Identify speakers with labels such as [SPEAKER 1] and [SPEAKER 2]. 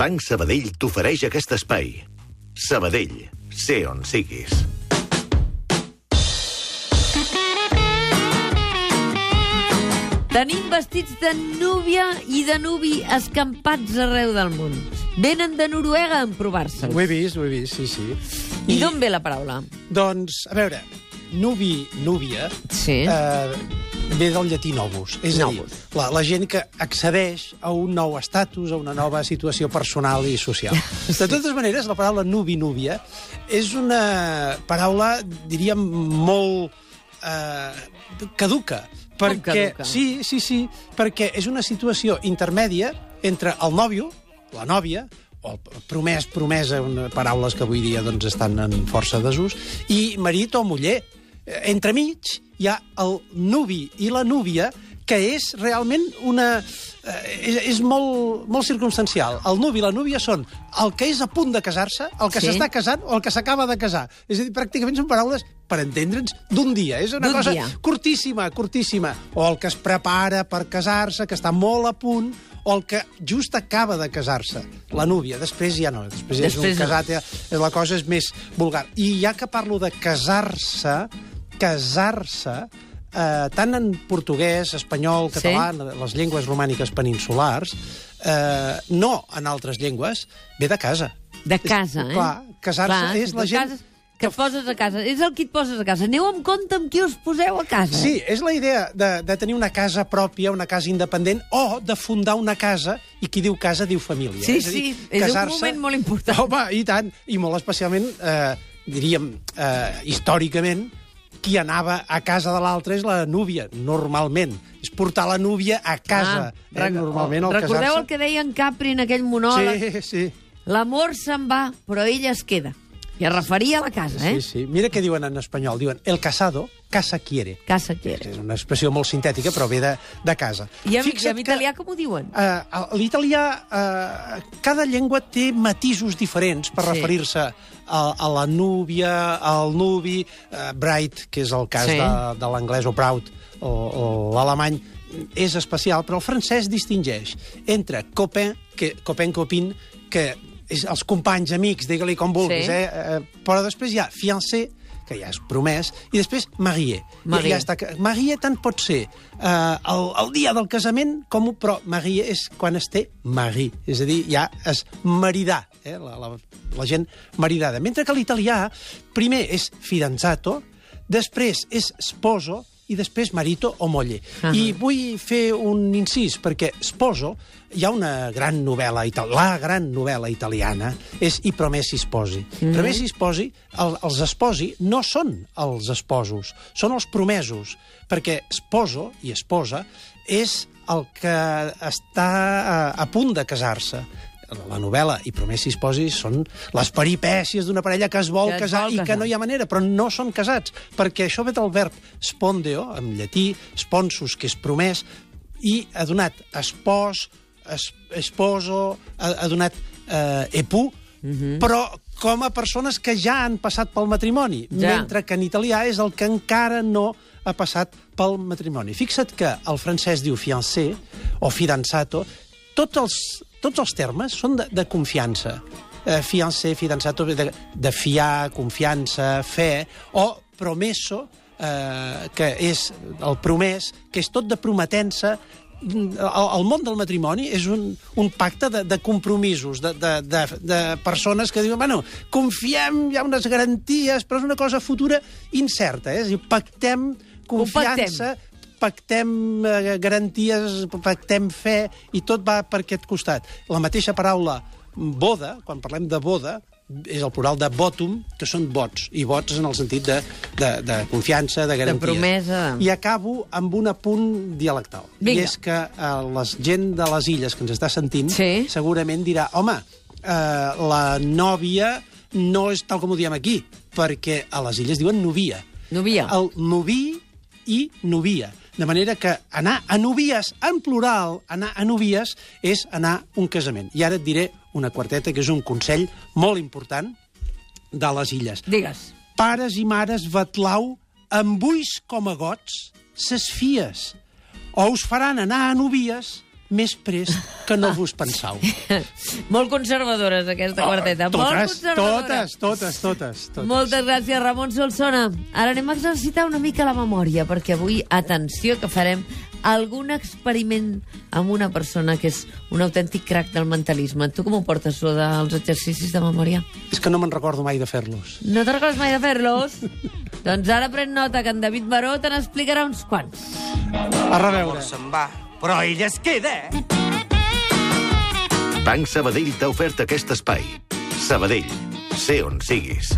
[SPEAKER 1] Banc Sabadell t'ofereix aquest espai. Sabadell, sé on siguis.
[SPEAKER 2] Tenim vestits de núvia i de nuvi escampats arreu del món. Venen de Noruega a emprovar-se'ls.
[SPEAKER 3] Ho he vist, ho he vist, sí, sí.
[SPEAKER 2] I d'on ve la paraula?
[SPEAKER 3] Doncs, a veure, nubi, núvia,
[SPEAKER 2] Sí.
[SPEAKER 3] eh, ve del llatí novus. És a dir,
[SPEAKER 2] Novus.
[SPEAKER 3] la, la gent que accedeix a un nou estatus, a una nova situació personal i social. De totes maneres, la paraula nubi-núvia és una paraula, diríem, molt eh, caduca. Perquè,
[SPEAKER 2] caduca?
[SPEAKER 3] Sí, sí, sí, perquè és una situació intermèdia entre el nòvio, la nòvia, o promès, promesa, una, paraules que avui dia doncs, estan en força desús, i marit o muller. Eh, Entremig hi ha el nuvi i la núvia, que és realment una... Eh, és, molt, molt circumstancial. El nuvi i la núvia són el que és a punt de casar-se, el que
[SPEAKER 2] Sí.
[SPEAKER 3] s'està casant o el que s'acaba de casar. És a dir, pràcticament són paraules, per entendre'ns, d'un dia. És una cosa
[SPEAKER 2] dia.
[SPEAKER 3] curtíssima, curtíssima. O el que es prepara per casar-se, que està molt a punt, o el que just acaba de casar-se, la núvia. Després ja no, després, ja és
[SPEAKER 2] Després
[SPEAKER 3] un casat, ja, la cosa és més vulgar. I ja que parlo de casar-se, casar-se, eh, tant en portuguès, espanyol,
[SPEAKER 2] Sí.
[SPEAKER 3] català, les llengües romàniques peninsulars, eh, no en altres llengües, ve de casa.
[SPEAKER 2] De casa, eh?
[SPEAKER 3] Clar, casar-se és la gent...
[SPEAKER 2] Cases, que et poses a casa. És el que et poses a casa. Aneu amb compte amb qui us poseu a casa.
[SPEAKER 3] Sí, és la idea de, de tenir una casa pròpia, una casa independent, o de fundar una casa, i qui diu casa diu família.
[SPEAKER 2] Sí,
[SPEAKER 3] és dir,
[SPEAKER 2] sí, és un moment molt important.
[SPEAKER 3] Home, i tant, i molt especialment, eh, diríem, eh, històricament, qui anava a casa de l'altre és la núvia, normalment. És portar la núvia a casa. eh,
[SPEAKER 2] rec-
[SPEAKER 3] normalment, al
[SPEAKER 2] Ah, Recordeu
[SPEAKER 3] casar-se...
[SPEAKER 2] el que deia en Capri en aquell monòleg?
[SPEAKER 3] Sí, sí.
[SPEAKER 2] L'amor se'n va, però ella es queda. I es referia a la casa, eh?
[SPEAKER 3] Sí, sí. Mira què diuen en espanyol. Diuen, el casado casa quiere.
[SPEAKER 2] Casa quiere.
[SPEAKER 3] És una expressió molt sintètica, però ve de, de casa.
[SPEAKER 2] I en, i en italià com ho diuen?
[SPEAKER 3] Uh, L'italià, uh, cada llengua té matisos diferents per
[SPEAKER 2] Sí.
[SPEAKER 3] referir-se a, a la núvia, al nuvi, uh, bright, que és el cas
[SPEAKER 2] Sí.
[SPEAKER 3] de, de l'anglès, o proud, o, o l'alemany, és especial, però el francès distingeix entre copain, que, copain, copine, que els companys, amics, digue-li com vulguis,
[SPEAKER 2] Sí.
[SPEAKER 3] eh? eh? Però després hi ha fiancé, que ja és promès, i després marié.
[SPEAKER 2] Marié.
[SPEAKER 3] Ja, ja està. Marié tant pot ser eh, el, el dia del casament, com, però marié és quan es té mari, és a dir, ja es maridar, eh? la, la, la gent maridada. Mentre que l'italià primer és fidanzato, després és sposo, i després marito o moglie.
[SPEAKER 2] Ah.
[SPEAKER 3] I vull fer un incís, perquè sposo, hi ha una gran novel·la, la gran novel·la italiana, és I promessi sposi. Mm. Promessi sposi, el, els esposi no són els esposos, són els promesos, perquè sposo i esposa és el que està a, a punt de casar-se la novel·la i Promessi Sposi són les peripècies d'una parella que es vol
[SPEAKER 2] Que es
[SPEAKER 3] casar
[SPEAKER 2] vol
[SPEAKER 3] i
[SPEAKER 2] casar.
[SPEAKER 3] que no hi ha manera, però no són casats, perquè això ve del verb spondeo, en llatí, sponsus, que és promès, i ha donat espòs, es, esposo, ha, ha donat eh, epu,
[SPEAKER 2] Mhm.
[SPEAKER 3] però com a persones que ja han passat pel matrimoni,
[SPEAKER 2] Ja.
[SPEAKER 3] mentre que en italià és el que encara no ha passat pel matrimoni. Fixa't que el francès diu fiancé o fidanzato, tots els, tots els termes són de, de confiança. Eh, fiancé, fidanzato, de, de fiar, confiança, fe, o promesso, eh, que és el promès, que és tot de prometença, el, el món del matrimoni és un, un pacte de, de compromisos, de, de, de, de persones que diuen, bueno, confiem, hi ha unes garanties, però és una cosa futura incerta, eh? és a dir, pactem confiança, pactem eh, garanties, pactem fe, i tot va per aquest costat. La mateixa paraula boda, quan parlem de boda, és el plural de votum, que són vots, i vots en el sentit de, de, de confiança, de garantia.
[SPEAKER 2] promesa.
[SPEAKER 3] I acabo amb un apunt dialectal.
[SPEAKER 2] Vinga.
[SPEAKER 3] I és que eh, la gent de les illes que ens està sentint
[SPEAKER 2] Sí.
[SPEAKER 3] segurament dirà, home, eh, la nòvia no és tal com ho diem aquí, perquè a les illes diuen novia.
[SPEAKER 2] Novia.
[SPEAKER 3] El noví i novia. De manera que anar a novies, en plural, anar a novies, és anar a un casament. I ara et diré una quarteta, que és un consell molt important de les illes.
[SPEAKER 2] Digues.
[SPEAKER 3] Pares i mares batlau, amb ulls com a gots, ses fies, o us faran anar a novies més prest que no vos pensau.
[SPEAKER 2] Molt conservadores, aquesta quarteta. Molt
[SPEAKER 3] Totes, totes, totes, totes, totes.
[SPEAKER 2] Moltes gràcies, Ramon Solsona. Ara anem a exercitar una mica la memòria, perquè avui, atenció, que farem algun experiment amb una persona que és un autèntic crac del mentalisme. Tu com ho portes, això dels exercicis de memòria?
[SPEAKER 3] És que no me'n recordo mai de fer-los.
[SPEAKER 2] No te'n recordes mai de fer-los? doncs ara pren nota que en David Baró te n'explicarà uns quants.
[SPEAKER 3] A reveure.
[SPEAKER 4] se'n va, però ell es queda?
[SPEAKER 1] Banc Sabadell t'ha ofert aquest espai. Sabadell, sé on siguis.